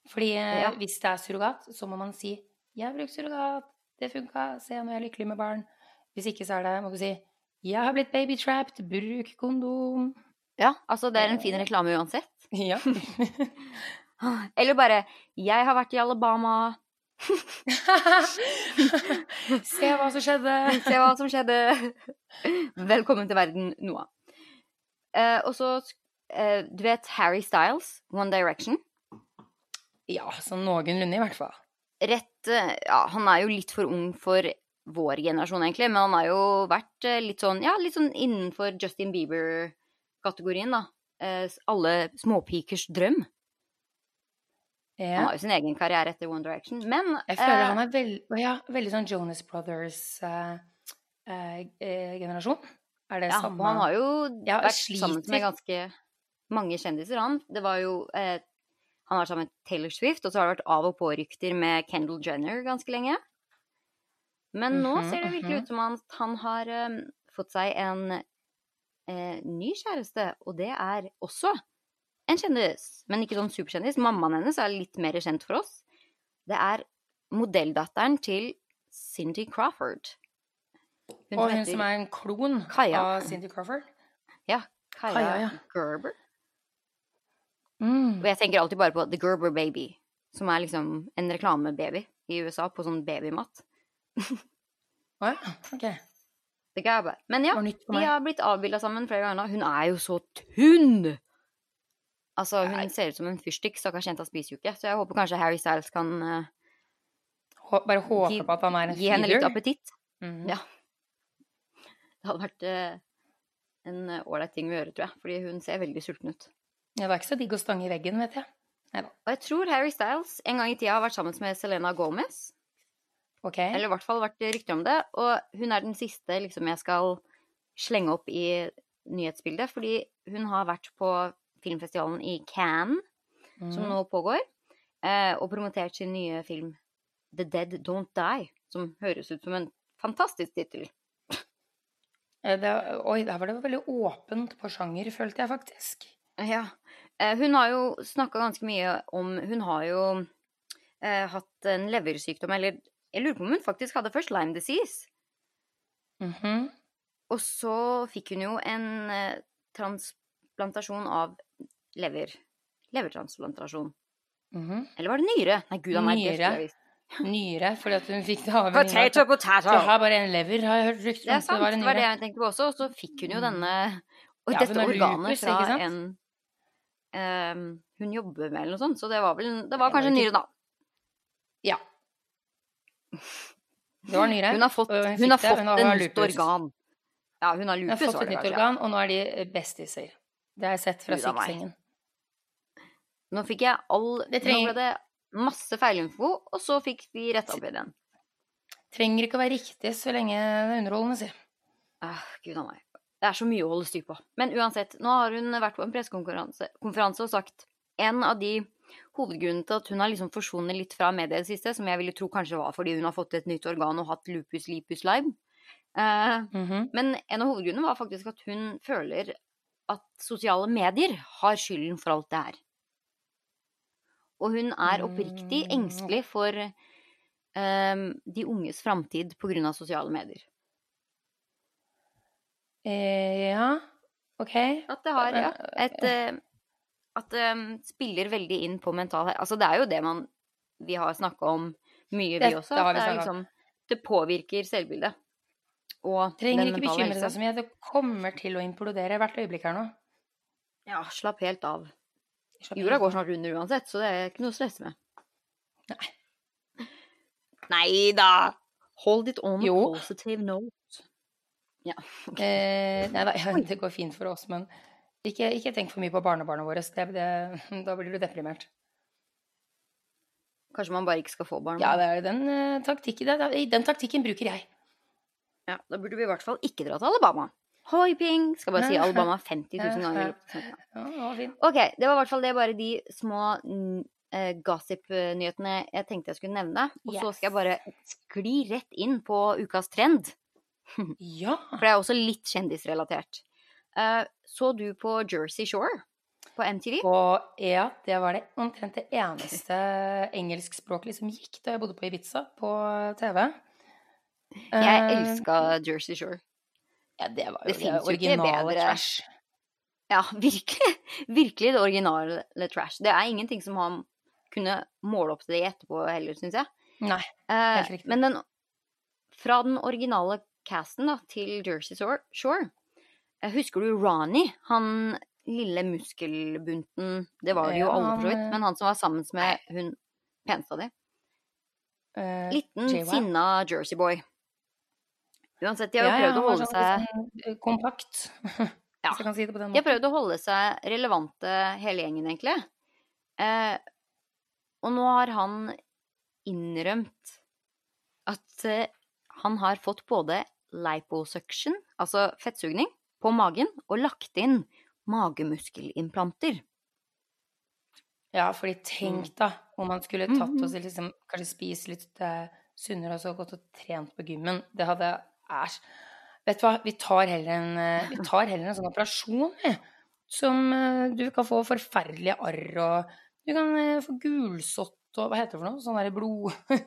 Fordi eh, Ja. hvis det er surrogat, så må man si 'Jeg brukt surrogat. Det funka. Se, nå er jeg lykkelig med barn'. Hvis ikke så er det må du si Jeg har blitt babytrapped, bruk kondom. Ja, altså det er en fin reklame uansett. Ja. Eller bare 'Jeg har vært i Alabama'. Se hva som skjedde. Se hva som skjedde. Velkommen til verden, Noah. Eh, og så eh, Du vet Harry Styles, One Direction? Ja, sånn noenlunde i hvert fall. Rett eh, Ja, han er jo litt for ung for vår generasjon, egentlig, men han har jo vært eh, litt sånn Ja, litt sånn innenfor Justin Bieber-kategorien, da. Eh, alle småpikers drøm. Han har jo sin egen karriere etter One Direction, men Jeg føler eh, han er veld, ja, veldig sånn Jonas Brothers-generasjon. er det Ja, samme han har jo Ja, vært sliter. sammen med ganske mange kjendiser, han. Det var jo eh, Han har vært sammen med Taylor Swift, og så har det vært av og på-rykter med Kendal Jenner ganske lenge. Men nå Mhm, ser det virkelig mhm. ut som han, han har um, fått seg en eh, ny kjæreste, og det er også en kjendis. Men ikke sånn superkjendis. Mammaen hennes er litt mer kjent for oss. Det er modelldatteren til Cindy Crawford. Hun Og hun som er en klon Kaja. av Cindy Crawford. Ja, Kaja, Kaja, ja. Gerber. Mm. Og jeg tenker alltid bare på The Gerber Baby, som er liksom en reklamebaby i USA på sånn babymat. Å ja, ok. The bare. Men ja, Det de har blitt avbilda sammen flere ganger nå. Hun er jo så tynn! Altså, hun Nei. ser ut som en fyrstikk. Stakkars jenta spiser jo ikke. Så jeg håper kanskje Harry Styles kan uh, Bare håpe Gi- på at han er en gi henne litt appetitt. appetitt. -hmm. Ja. Det hadde vært uh, en ålreit ting å gjøre, tror jeg. Fordi hun ser veldig sulten ut. Ja, det er ikke så digg å stange i veggen, vet jeg. Og jeg tror Harry Styles en gang i tida har vært sammen med Selena Gomez. Ok. Eller i hvert fall vært rykter om det. Og hun er den siste liksom, jeg skal slenge opp i nyhetsbildet. Fordi hun har vært på filmfestivalen i Cannes, som Mhm. nå pågår, eh, og promotert sin nye film The Dead Don't Die. Som høres ut som en fantastisk tittel. Eh, oi, der var det veldig åpent på sjanger, følte jeg faktisk. Ja. Eh, hun har jo snakka ganske mye om Hun har jo eh, hatt en leversykdom, eller jeg lurer på om hun faktisk hadde først Lyme disease. Mhm. Og så fikk hun jo en eh, transplantasjon av lever. Levertransplantasjon. Mhm. Eller var det nyre? Nei, gud a meg. Nyre. Nyre, fordi at hun fikk det av en Potato, potato! Du har bare en lever, har jeg hørt rykter Det er om. sant, var det var det nyre. jeg tenkte på også. Og så fikk hun jo Mm. denne Og Ja, dette organet lupus, fra en um, Hun jobber med eller noe sånt, så det var vel Det var kanskje nyre, da. Ja. Det var nyre. Hun har fått, hun hun har fått hun har en nytt organ. Ja, hun har Hun har fått et nytt organ, og nå er de bestiser. Det har jeg sett fra sykesengen. Nå fikk jeg all Det Nå ble det masse feilinfo, og så fikk vi retta opp i den. Trenger ikke å være riktig så lenge det er underholdende, si. Ah, Gud a meg. Det er så mye å holde styr på. Men uansett, nå har hun vært på en pressekonferanse og sagt en av de hovedgrunnene til at hun har liksom forsvunnet litt fra media i det siste, som jeg ville tro kanskje var fordi hun har fått et nytt organ og hatt lupus, lipus, lime. Eh, -hmm. men en av hovedgrunnene var faktisk at hun føler at sosiale medier har skylden for alt det her. Og hun er oppriktig Mm. engstelig for eh, de unges framtid av sosiale medier. Eh, ja, OK. At det har ja, et eh, At det spiller veldig inn på mental helse. Altså, det er jo det man Vi har snakka om mye, vi Dette også. har vi det, er liksom, det påvirker selvbildet. Og Trenger den ikke bekymre seg så mye. Det kommer til å implodere hvert øyeblikk her nå. Ja, slapp helt av. Slapp Jorda går snart under uansett, så det er ikke noe å stresse med. Nei. Nei da! Hold it on Jo. positive note. Ja. Eh, nei da, ja, det går fint for oss, men ikke, ikke tenk for mye på barnebarna våre. Det, det, da blir du deprimert. Kanskje man bare ikke skal få barn. Ja, det er den, uh, taktikken, det, den taktikken bruker jeg. Ja, Da burde vi i hvert fall ikke dra til Alabama. Hoi, ping! Skal bare si Alabama 50 000 ganger. fint. Ok, det var i hvert fall det bare de små eh, gossip-nyhetene jeg tenkte jeg skulle nevne. Og så skal jeg bare skli rett inn på ukas trend. Ja. For det er også litt kjendisrelatert. Eh, så du på Jersey Shore på MTV? Og ja, det var det omtrent det eneste engelskspråklige som gikk da jeg bodde på Ibiza på TV. Jeg Eh, elska Jersey Shore. Ja, det var jo Det det, originale trash. Ja, virkelig. Virkelig det originale trash. Det er ingenting som han kunne måle opp til det etterpå heller, syns jeg. Nei. Eh, Helt riktig. men den, fra den originale casten da, til Jersey Shore, Shore eh, Husker du Ronny? Han lille muskelbunten Det var det jo alle, for så vidt. eh, Men han som var sammen med hun peneste de. Eh, Liten, sinna jerseyboy. Uansett, de har jo prøvd å holde sånn seg eh, kompakt. Ja. Hvis jeg kan si det på den De har prøvd å holde seg relevante, hele gjengen, egentlig. Eh, og nå har han innrømt at eh, han har fått både liposuction, altså fettsugning, på magen, og lagt inn magemuskelimplanter. Ja, fordi tenk da, om man skulle tatt Mhm. oss liksom, kanskje spise litt eh, sunnere og så gått og trent på gymmen. Det hadde Æsj. Vet du hva, vi tar heller en, eh, vi tar heller en sånn operasjon, vi. Som eh, du kan få forferdelige arr og Du kan få gulsott og hva heter det for noe? Sånn derre blod,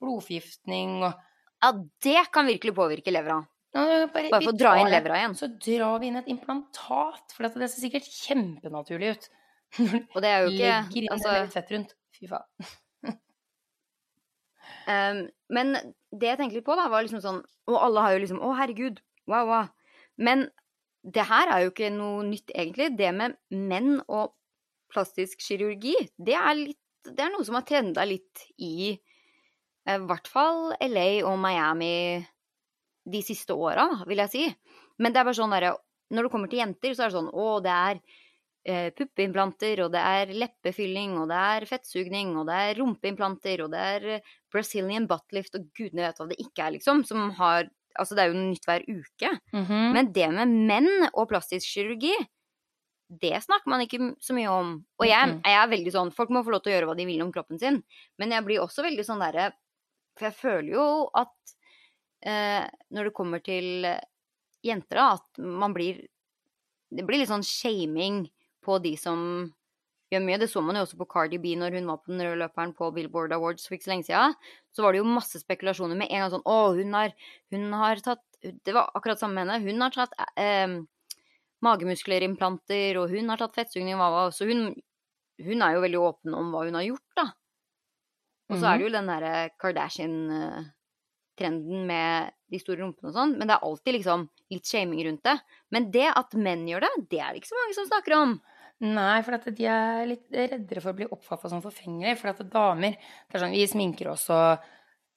blodforgiftning og Ja, det kan virkelig påvirke levra. Ja, bare, Bare for å dra inn levra igjen. Så drar vi inn et implantat, for det ser sikkert kjempenaturlig ut. Og det er jo ikke Legger inn altså, fett rundt. Fy faen. um, men det jeg tenkte litt på, da, var liksom sånn Og alle har jo liksom Å, herregud. Wow, wow. Men det her er jo ikke noe nytt, egentlig. Det med menn og plastisk kirurgi, det er litt Det er noe som har trenda litt i i hvert fall LA og Miami de siste åra, vil jeg si. Men det er bare sånn derre Når det kommer til jenter, så er det sånn Å, det er eh, puppeimplanter, og det er leppefylling, og det er fettsugning, og det er rumpeimplanter, og det er eh, Brazilian buttlift, og gudene vet hva det ikke er, liksom. Som har Altså, det er jo nytt hver uke. Mhm. Men det med menn og plastisk kirurgi, det snakker man ikke så mye om. Og jeg, jeg er veldig sånn Folk må få lov til å gjøre hva de vil om kroppen sin, men jeg blir også veldig sånn derre For jeg føler jo at eh, når det kommer til eh, jenter, at man blir Det blir litt sånn shaming på de som gjør mye. Det så man jo også på Cardi B når hun var på den røde løperen på Billboard Awards for ikke så lenge siden. Så var det jo masse spekulasjoner med en gang sånn Å, hun har, hun har tatt Det var akkurat samme med henne. Hun har tatt eh, magemusklerimplanter, og hun har tatt fettsugning, hva. Så hun, hun er jo veldig åpen om hva hun har gjort, da. Og så er det jo den derre Kardashian-trenden med de store rumpene og sånn. Men det er alltid liksom litt shaming rundt det. Men det at menn gjør det, det er det ikke så mange som snakker om. Nei, for at de er litt reddere for å bli oppfatta som forfengelige. For at damer det er sånn, Vi sminker oss og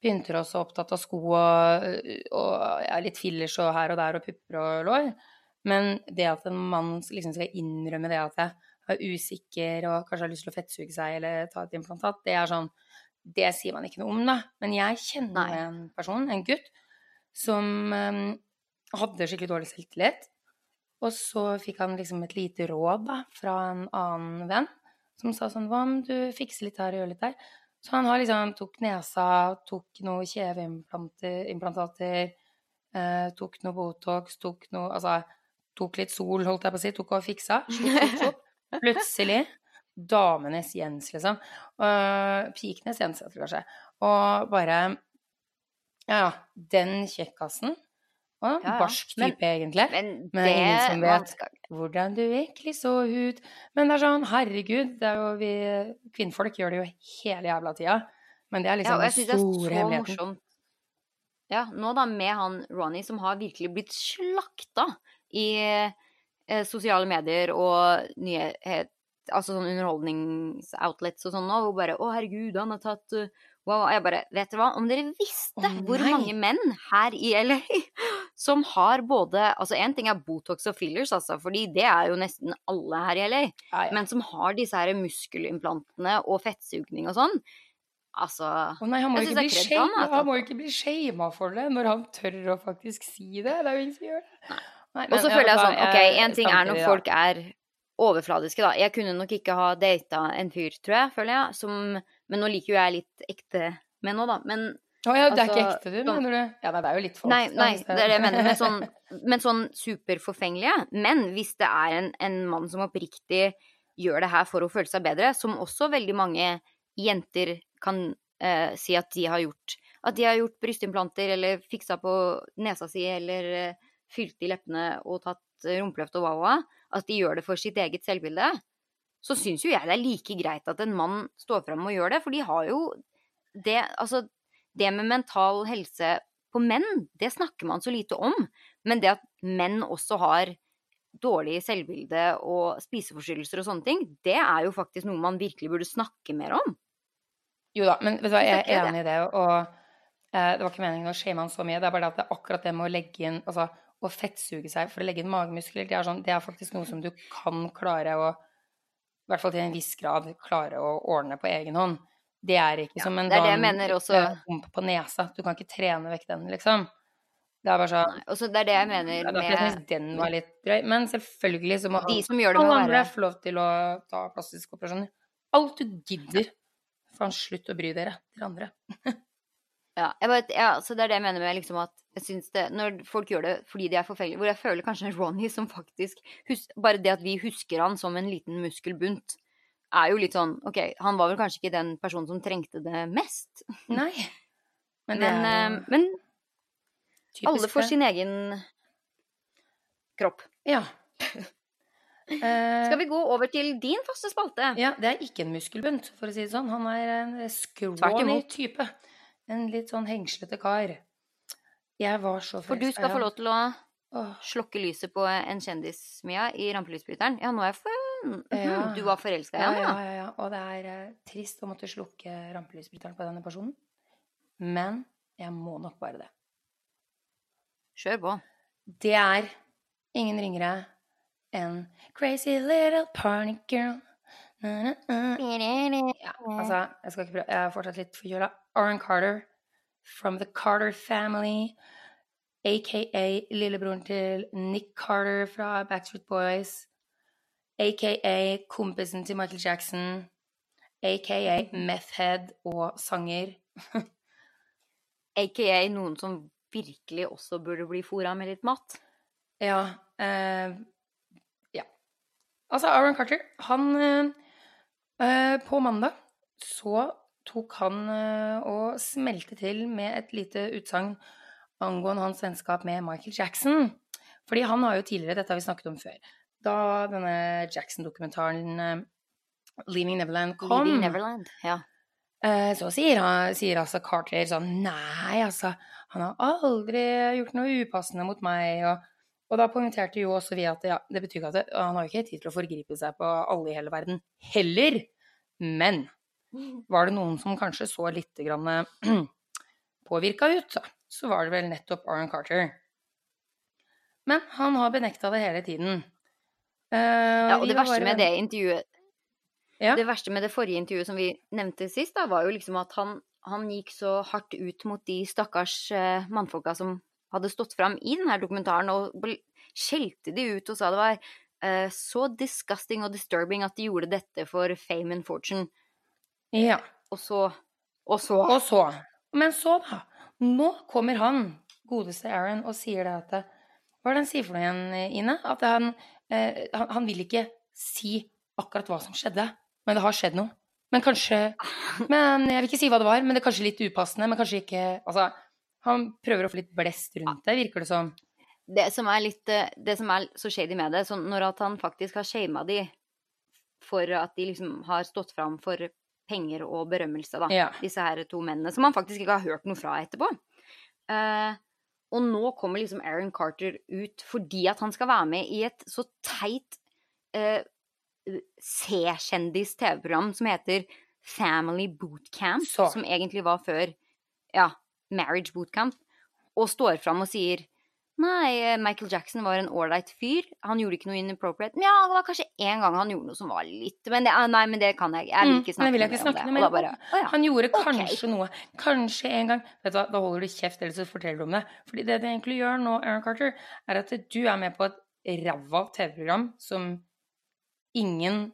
pynter oss og opptatt av sko og, og ja, litt fillers og her og der og pupper og lår. Men det at en mann liksom skal innrømme det at jeg er usikker og kanskje har lyst til å fettsuge seg eller ta et implantat, det er sånn Det sier man ikke noe om, da. Men jeg kjenner Nei. en person, en gutt, som um, hadde skikkelig dårlig selvtillit. Og så fikk han liksom et lite råd da, fra en annen venn, som sa sånn Hva om du fikser litt her og gjør litt der? Så han har liksom tok nesa, tok noe kjeveimplantater, eh, tok noe Botox, tok noe Altså tok litt sol, holdt jeg på å si, tok og fiksa. Slutt, slutt, slutt. Plutselig Damenes Jens, liksom. Uh, Pikenes Jens, jeg tror kanskje. Og bare Ja, ja. Den kjekkasen. Og Ja, ja. barsk type, Men- egentlig. Men, Men det ingen som vet. skal, Hvordan du virkelig så ut. Men det er sånn, herregud, det er jo vi Kvinnfolk gjør det jo hele jævla tida. Men det er liksom ja, den det store hemmeligheten. morsomt. Ja, nå da med han Ronny som har virkelig blitt slakta i eh, sosiale medier og nyhet, altså sånn underholdningsoutlets og sånn nå, hvor bare 'Å, herregud, han har tatt uh, Wow. Jeg bare Vet dere hva? Om dere visste oh, hvor mange menn her i LA som har både Altså, én ting er Botox og fillers, altså, fordi det er jo nesten alle her i LA. Ja, ja. Men som har disse her muskelimplantene og fettsugning og sånn. Altså Å nei, han må jo ikke altså. han må jo ikke bli shama for det når han tør å faktisk si det. Det er jo ingen som gjør det. Nei, Og så føler jeg sånn, ok, én en ting er når folk er overfladiske, da. Jeg kunne nok ikke ha data en fyr, tror jeg, føler jeg, som Men nå liker jo jeg litt ekte menn nå, da. Men Å ja, det er ikke altså, ekte, du, mener du? Ja, det er jo litt folk. Nei, nei, det er det jeg mener. Men sånn, men sånn superforfengelige. Men hvis det er en, en mann som oppriktig gjør det her for å føle seg bedre, som også veldig mange jenter kan eh, si at de har gjort. At de har gjort brystimplanter eller fiksa på nesa si eller eh, fylt i leppene og tatt rumpeløft og wow at de gjør det for sitt eget selvbilde, så syns jo jeg det er like greit at en mann står fram og gjør det. For de har jo det Altså, det med mental helse på menn, det snakker man så lite om. Men det at menn også har dårlig selvbilde og spiseforstyrrelser og sånne ting, det er jo faktisk noe man virkelig burde snakke mer om. Jo da, men jeg er enig i det. Og eh, det var ikke meningen å shame han så mye. Det er bare det at det er akkurat det med å legge inn altså, å fettsuge seg for å legge inn magemuskler, det er, sånn, det er faktisk noe som du kan klare å I hvert fall til en viss grad klare å ordne på egen hånd. Det er ikke ja, som en sånn på nesa. Du kan ikke trene vekk den, liksom. Det er bare sånn og så Det er det jeg mener med Jeg den var litt drøy. Men selvfølgelig så må de som gjør det alle andre få lov til å ta plastiske operasjoner. Alt du gidder. Faen, slutt å bry dere, dere andre. ja, vet, ja, så det er det jeg mener med liksom at jeg syns det Når folk gjør det fordi de er forfengelige Hvor jeg føler kanskje Ronny som faktisk Bare det at vi husker han som en liten muskelbunt, er jo litt sånn OK, han var vel kanskje ikke den personen som trengte det mest. Nei. Men, men, er, eh, men alle får sin egen kropp. Ja. Skal vi gå over til din faste spalte? Ja, det er ikke en muskelbunt, for å si det sånn. Han er en skråny type. En litt sånn hengslete kar. Jeg var så For du skal få lov til å slokke lyset på en kjendis, Mia, i rampelysbryteren. Ja, nå er jeg for... Ja. Du var forelska igjen, ja, ja, ja, Og det er eh, trist å måtte slukke rampelysbryteren på denne personen. Men jeg må nok bare det. Kjør på. Det er ingen ringere enn Crazy little party girl. Ja, altså, jeg skal ikke prøve Jeg er fortsatt litt forkjøla. Aaron Carter from the Carter family. Aka lillebroren til Nick Carter fra Backstreet Boys. Aka kompisen til Michael Jackson. Aka Methhead og sanger. Aka noen som virkelig også burde bli fora med litt mat. Ja. Eh, ja. Altså, Aaron Carter, han eh, eh, På mandag så tok han eh, og smelte til med et lite utsagn angående hans vennskap med Michael Jackson. Fordi han har jo tidligere, dette har vi snakket om før, da denne Jackson-dokumentaren eh, 'Leaving Neverland' kom. Leaving Neverland, ja. Eh, så sier, han, sier altså Carter sånn Nei, altså, han har aldri gjort noe upassende mot meg. Og, og da poengterte jo også vi at ja, det betyr ikke at det, han har jo ikke tid til å forgripe seg på alle i hele verden heller. Men var det noen som kanskje så litt påvirka ut, så var det vel nettopp Aaron Carter. Men han har benekta det hele tiden. Uh, ja, og det verste med det intervjuet ja. Det verste med det forrige intervjuet som vi nevnte sist, da, var jo liksom at han, han gikk så hardt ut mot de stakkars uh, mannfolka som hadde stått fram i denne dokumentaren, og skjelte de ut og sa det var uh, så disgusting og disturbing at de gjorde dette for fame and fortune. Ja. Og så Og så. Og så. Men så, da. Nå kommer han, godeste Aaron, og sier det at Hva er det han sier for noe igjen, Ine? At han, eh, han, han vil ikke si akkurat hva som skjedde. Men det har skjedd noe. Men kanskje Men jeg vil ikke si hva det var, men det er kanskje litt upassende. Men kanskje ikke Altså, han prøver å få litt blest rundt det, virker det som. Det som er litt eh, Det som er så shady med det, sånn når at han faktisk har shama de for at de liksom har stått fram for penger og berømmelse, da. Ja. Disse her to mennene. Som han faktisk ikke har hørt noe fra etterpå. Uh, og nå kommer liksom Aaron Carter ut fordi at han skal være med i et så teit uh, C-kjendis-TV-program som heter Family Bootcamp, Så. som egentlig var før ja, Marriage Bootcamp, og står fram og sier Nei, Michael Jackson var en ålreit fyr. Han gjorde ikke noe inappropriate. Men Ja, det var kanskje én gang han gjorde noe som var litt Men det, ah, nei, men det kan jeg. Jeg vil mm, ikke snakke, mm, vil ikke snakke om det. Bare, oh, ja. Han gjorde kanskje okay. noe. Kanskje en gang. Vet du hva, Da holder du kjeft, ellers så forteller du om det. Fordi det du egentlig gjør nå, Aaron Carter, er at du er med på et ræva TV-program som ingen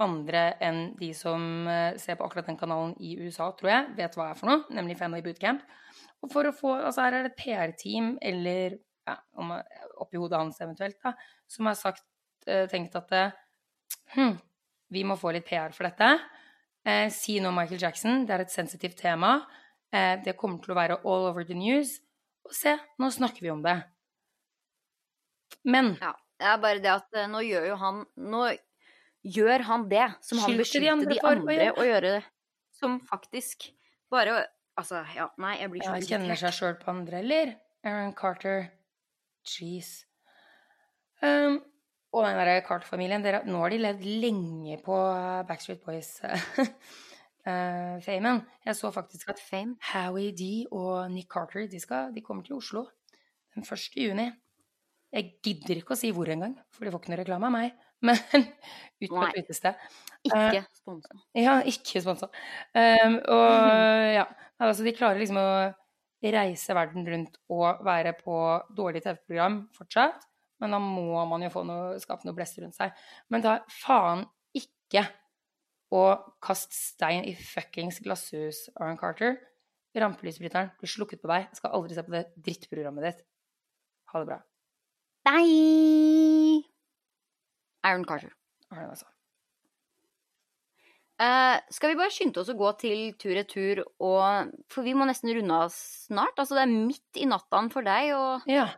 andre enn de som eh, ser på akkurat den kanalen i USA, tror jeg, vet hva er for noe, nemlig Family Bootcamp. Og for å få, altså Her er det et PR-team, eller ja, oppi hodet hans eventuelt, da, som har sagt, eh, tenkt at hm, vi må få litt PR for dette. Eh, si nå Michael Jackson, det er et sensitivt tema. Eh, det kommer til å være all over the news. Og se, nå snakker vi om det. Men Ja. Det er bare det at eh, nå gjør jo han Nå gjør han det som han beskyldte de andre de andre å gjøre det. Som faktisk bare Altså, ja, nei, jeg blir så ja, kjenner seg sjøl på andre, eller? Aaron Carter. Jeez. Um, og den derre Carter-familien, nå har de levd lenge på uh, Backstreet Boys-famen. Jeg så faktisk at Fame. Howie D og Nick Carter de, skal, de kommer til Oslo den 1. juni. Jeg gidder ikke å si hvor engang, for de får ikke noe reklame av meg. Men ut på Nei. et utested. Ikke sponsa. Ja, ikke sponsa. Um, og ja, altså de klarer liksom å reise verden rundt og være på dårlig TV-program fortsatt. Men da må man jo få noe, skape noe blest rundt seg. Men da faen ikke å kaste stein i fuckings glasshus, Aaron Carter. Rampelysbryteren blir slukket på deg. Jeg skal aldri se på det drittprogrammet ditt. Ha det bra. Nei! Aaron Carter. Aaron, altså. Uh, skal vi bare skynde oss å gå til tur-retur og For vi må nesten runde av snart. Altså, det er midt i nattaen for deg, og Ja,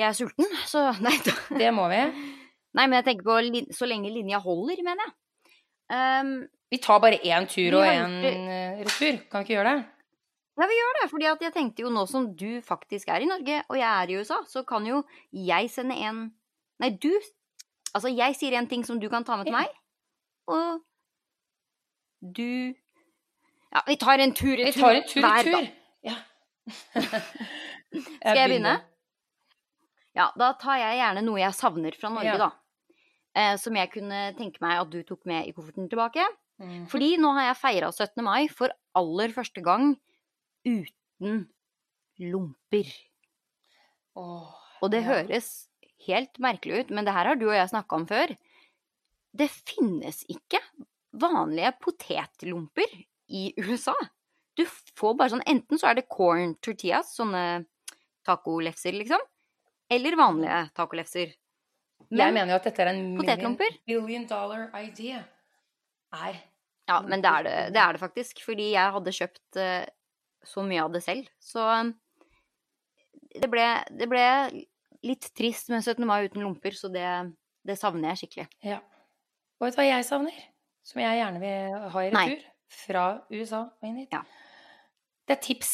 jeg er sulten, så nei, det må vi. nei men jeg tenker på så lenge linja holder, mener jeg. Um, Vi tar bare én tur og én gjort eh, retur. Kan vi ikke gjøre det? Ja, vi gjør det. fordi jeg tenkte jo nå som du faktisk er i Norge, og jeg er i USA, så kan jo jeg sende en Nei, du Altså, jeg sier en ting som du kan ta med til meg, og du Ja, vi tar en tur i Vi tur tar en tur i tur. Ja. Skal jeg begynne? Ja, da tar jeg gjerne noe jeg savner fra Norge, Ja. da. Eh, som jeg kunne tenke meg at du tok med i kofferten tilbake. Mm. Fordi nå har jeg feira 17. mai for aller første gang uten lomper. Oh, Og det ja. høres helt merkelig ut, men det her har du og jeg snakka om før. Det finnes ikke vanlige potetlomper i USA. Du får bare sånn Enten så er det corn tortillas, sånne tacolefser, liksom. Eller vanlige tacolefser. Jeg mener jo at dette er en million, million billion dollar idea. Er Ja, men det er det, det er det faktisk. Fordi jeg hadde kjøpt eh, så mye av det selv. Så um, det ble, det ble litt trist med 17. mai uten lomper, så det, det savner jeg skikkelig. Ja. Og vet du hva jeg savner? Som jeg gjerne vil ha i Nei. retur? Fra USA og inn hit? Ja. Det er tips.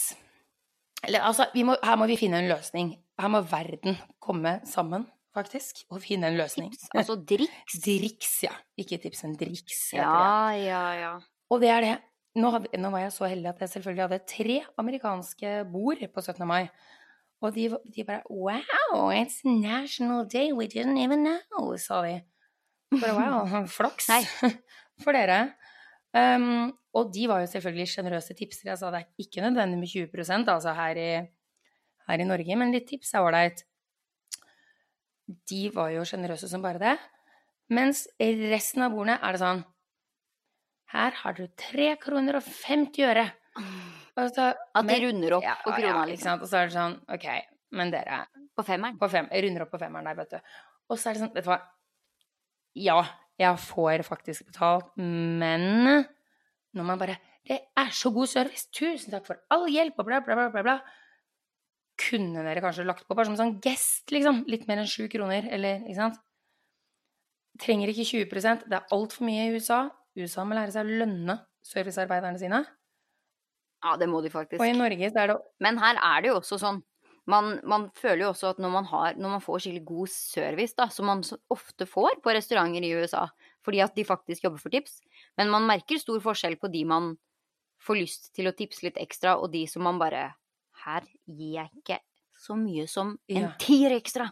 Eller altså, vi må, her må vi finne en løsning. Her må verden komme sammen, faktisk, og finne en løsning. Tips, altså driks. Driks, ja. Ikke tips, men driks. heter det. Ja, ja, ja. Og det er det. Nå, hadde, nå var jeg så heldig at jeg selvfølgelig hadde tre amerikanske bord på 17. mai. Og de, de bare Wow, it's national day, we didn't even know, sa de. Bare wow, flaks for dere. Um, og de var jo selvfølgelig sjenerøse tipsere. Jeg sa det er ikke nødvendig med 20% altså her i, her i Norge, men litt tips er ålreit. De var jo sjenerøse som bare det. Mens resten av bordene er det sånn Her har du tre kroner og 50 øre. Så- At de runder opp ja, på krona, ja, liksom. Og så er det sånn OK, men dere På femmeren. på fem, Jeg runder opp på femmeren der, vet du. Og så er det sånn, vet du hva Ja, jeg får faktisk betalt, men når man bare Det er så god service! Tusen takk for all hjelp! Og bla, bla, bla, bla, bla. Kunne dere kanskje lagt på bare som sånn gest, liksom? Litt mer enn sju kroner, eller ikke sant? Trenger ikke 20% Det er altfor mye i USA. USA må lære seg å lønne servicearbeiderne sine. Ja, det må de faktisk. Og i Norge så er det Men her er det jo også sånn man, man føler jo også at når man, har, når man får skikkelig god service, da, som man ofte får på restauranter i USA, fordi at de faktisk jobber for tips, men man merker stor forskjell på de man får lyst til å tipse litt ekstra, og de som man bare Her gir jeg ikke så mye som en Ja. tier ekstra.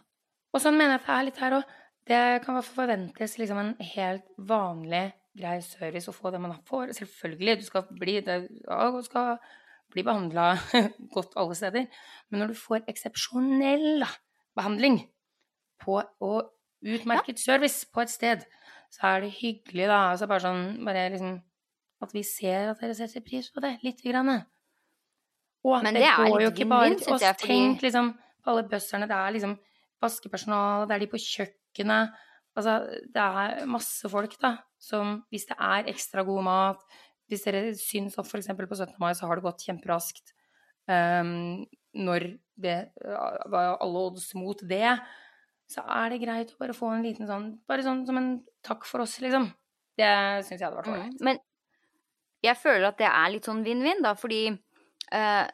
Og sånn mener jeg at det er litt her òg. Det kan forventes liksom en helt vanlig, grei service å få det man får. Selvfølgelig, du skal bli, det, ja, du skal bli behandla godt alle steder. Men når du får eksepsjonell behandling på, og utmerket service på et sted, så er det hyggelig, da. Altså bare sånn bare liksom At vi ser at dere setter pris på det, lite grann. Og at det, det går jo ikke bare til oss. fordi- Tenk liksom på alle busserne. Det er liksom vaskepersonale, det er de på kjøkkenet. Altså, det er masse folk, da, som hvis det er ekstra god mat Hvis dere syns at f.eks. på 17. mai så har det gått kjemperaskt um, når det uh, var alle odds mot det, så er det greit å bare få en liten sånn Bare sånn som en takk for oss, liksom. Det syns jeg hadde vært Mm. ålreit. Men jeg føler at det er litt sånn vinn-vinn, da, fordi eh,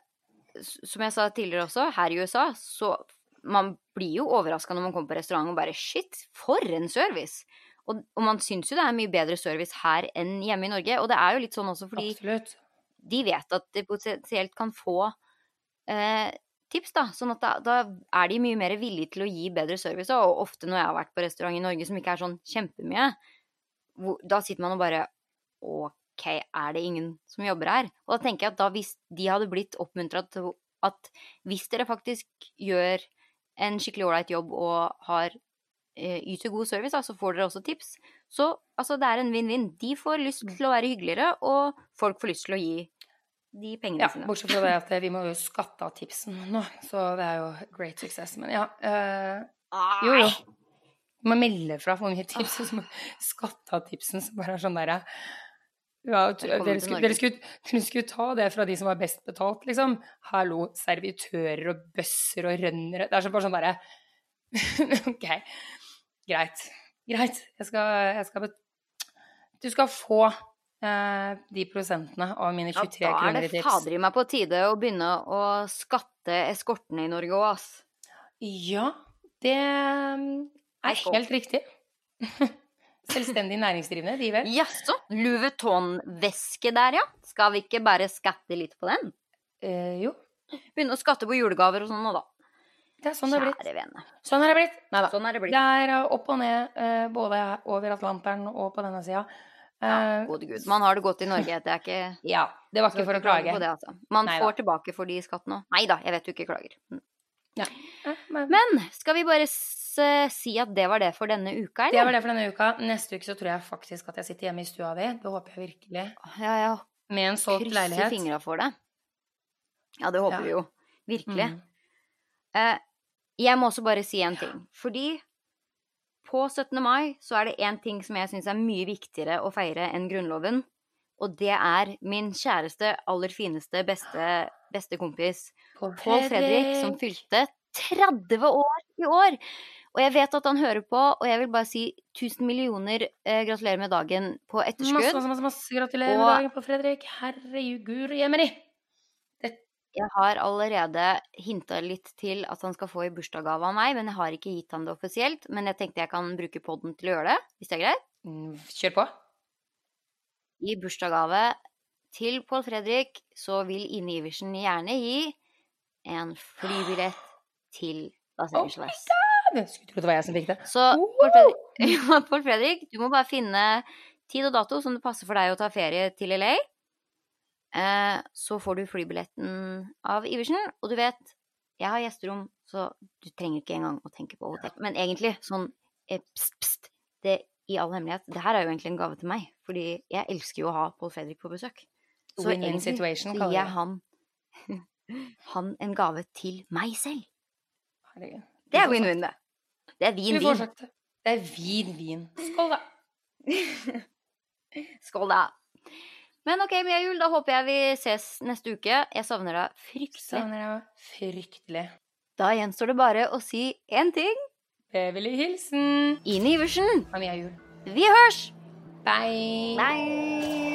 Som jeg sa tidligere også, her i USA, så man blir jo overraska når man kommer på restaurant og bare Shit, for en service! Og, og man syns jo det er mye bedre service her enn hjemme i Norge. Og det er jo litt sånn også fordi Absolutt. de vet at de potensielt kan få eh, tips, da. Sånn at da, da er de mye mer villige til å gi bedre service. Og ofte når jeg har vært på restaurant i Norge som ikke er sånn kjempemye, hvor, da sitter man og bare OK, er det ingen som jobber her? Og da tenker jeg at da hvis de hadde blitt oppmuntra til at hvis dere faktisk gjør en skikkelig ålreit jobb og har eh, yter god service, så får dere også tips. Så altså, det er en vinn-vinn. De får lyst til å være hyggeligere, og folk får lyst til å gi de pengene Ja, sine. bortsett fra det at vi må jo skatte av tipsen nå, så det er jo great success. Men ja øh, Jo, jo. Du må melde fra for mye tips, og så må du skatte av tipsen, som bare er sånn derre ja, dere, skulle, dere, skulle, dere skulle ta det fra de som var best betalt, liksom. Hallo, servitører og bøsser og rønnere Det er så bare sånn derre OK, greit. Greit. Jeg skal, jeg skal. Du skal få eh, de prosentene av mine 23 Ja, 23 da er det fader i meg på tide å begynne å skatte eskortene i Norge òg, ass. Ja, det mm, er helt riktig. Selvstendig næringsdrivende, de vel? Jaså, Louis Vuitton-veske der, ja. Skal vi ikke bare skatte litt på den? Eh, jo, Begynne å skatte på julegaver og sånn nå, da. det er sånn det er blitt. Kjære vene. Sånn er det blitt. Neida. Sånn er det blitt. Det er eh, opp og ned, eh, både over Atlanteren og på denne sida. Ja, Eh, gode gud. Man har det godt i Norge. Det er ikke ja, det var ikke for å klage det, altså. Man Neida. får tilbake for de skattene òg. Nei da, jeg vet du ikke klager. Eh, Men, Men skal vi bare s si at det var det for denne uka, det var det for denne uka. Neste uke så tror jeg faktisk at jeg sitter hjemme i stua di. Det håper jeg virkelig. Ja, ja. Med en solgt Krysser leilighet. fingra for det. Ja, det håper Ja. vi jo. Virkelig. Mm. Uh, jeg må også bare si en ting. Fordi på 17. mai så er det én ting som jeg syns er mye viktigere å feire enn Grunnloven. Og det er min kjæreste, aller fineste, beste, beste kompis Pål Fredrik, som fylte 30 år i år. Og jeg vet at han hører på, og jeg vil bare si tusen millioner eh, gratulerer med dagen på etterskudd. masse, masse, masse gratulerer med dagen på Fredrik. Herregud, jemeri. Jeg har allerede hinta litt til at han skal få i bursdagsgave av meg, men jeg har ikke gitt han det offisielt. Men jeg tenkte jeg kan bruke podden til å gjøre det, hvis det er greit. Mm, Kjør på. I bursdagsgave til Pål Fredrik så vil Ine Iversen gjerne gi en flybillett til Los Oh Angeles. Jeg skulle tro det var jeg som fikk det. Så Pål Fredrik, Fredrik, du må bare finne tid og dato som det passer for deg å ta ferie til LA. Eh, så får du flybilletten av Iversen, og du vet, jeg har gjesterom, så du trenger ikke engang å tenke på hotell. Men egentlig, sånn eh, pst, pst, det i all hemmelighet, det her er jo egentlig en gave til meg, fordi jeg elsker jo å ha Pål Fredrik på besøk. Så Win-win egentlig situation, gir jeg han, han en gave til meg selv. Herregud. Det er win-win, det. Det er vin-vin. sagt det. Er vin-vin. Skål, da. Skål, da. Men ok, Mia Jul, da håper jeg vi ses neste uke. Jeg savner deg fryktelig. Savner deg fryktelig. Da gjenstår det bare å si én ting. Beverly hilsen. Ine Iversen, Av Mia Jul. vi hørs! Bye. Bye!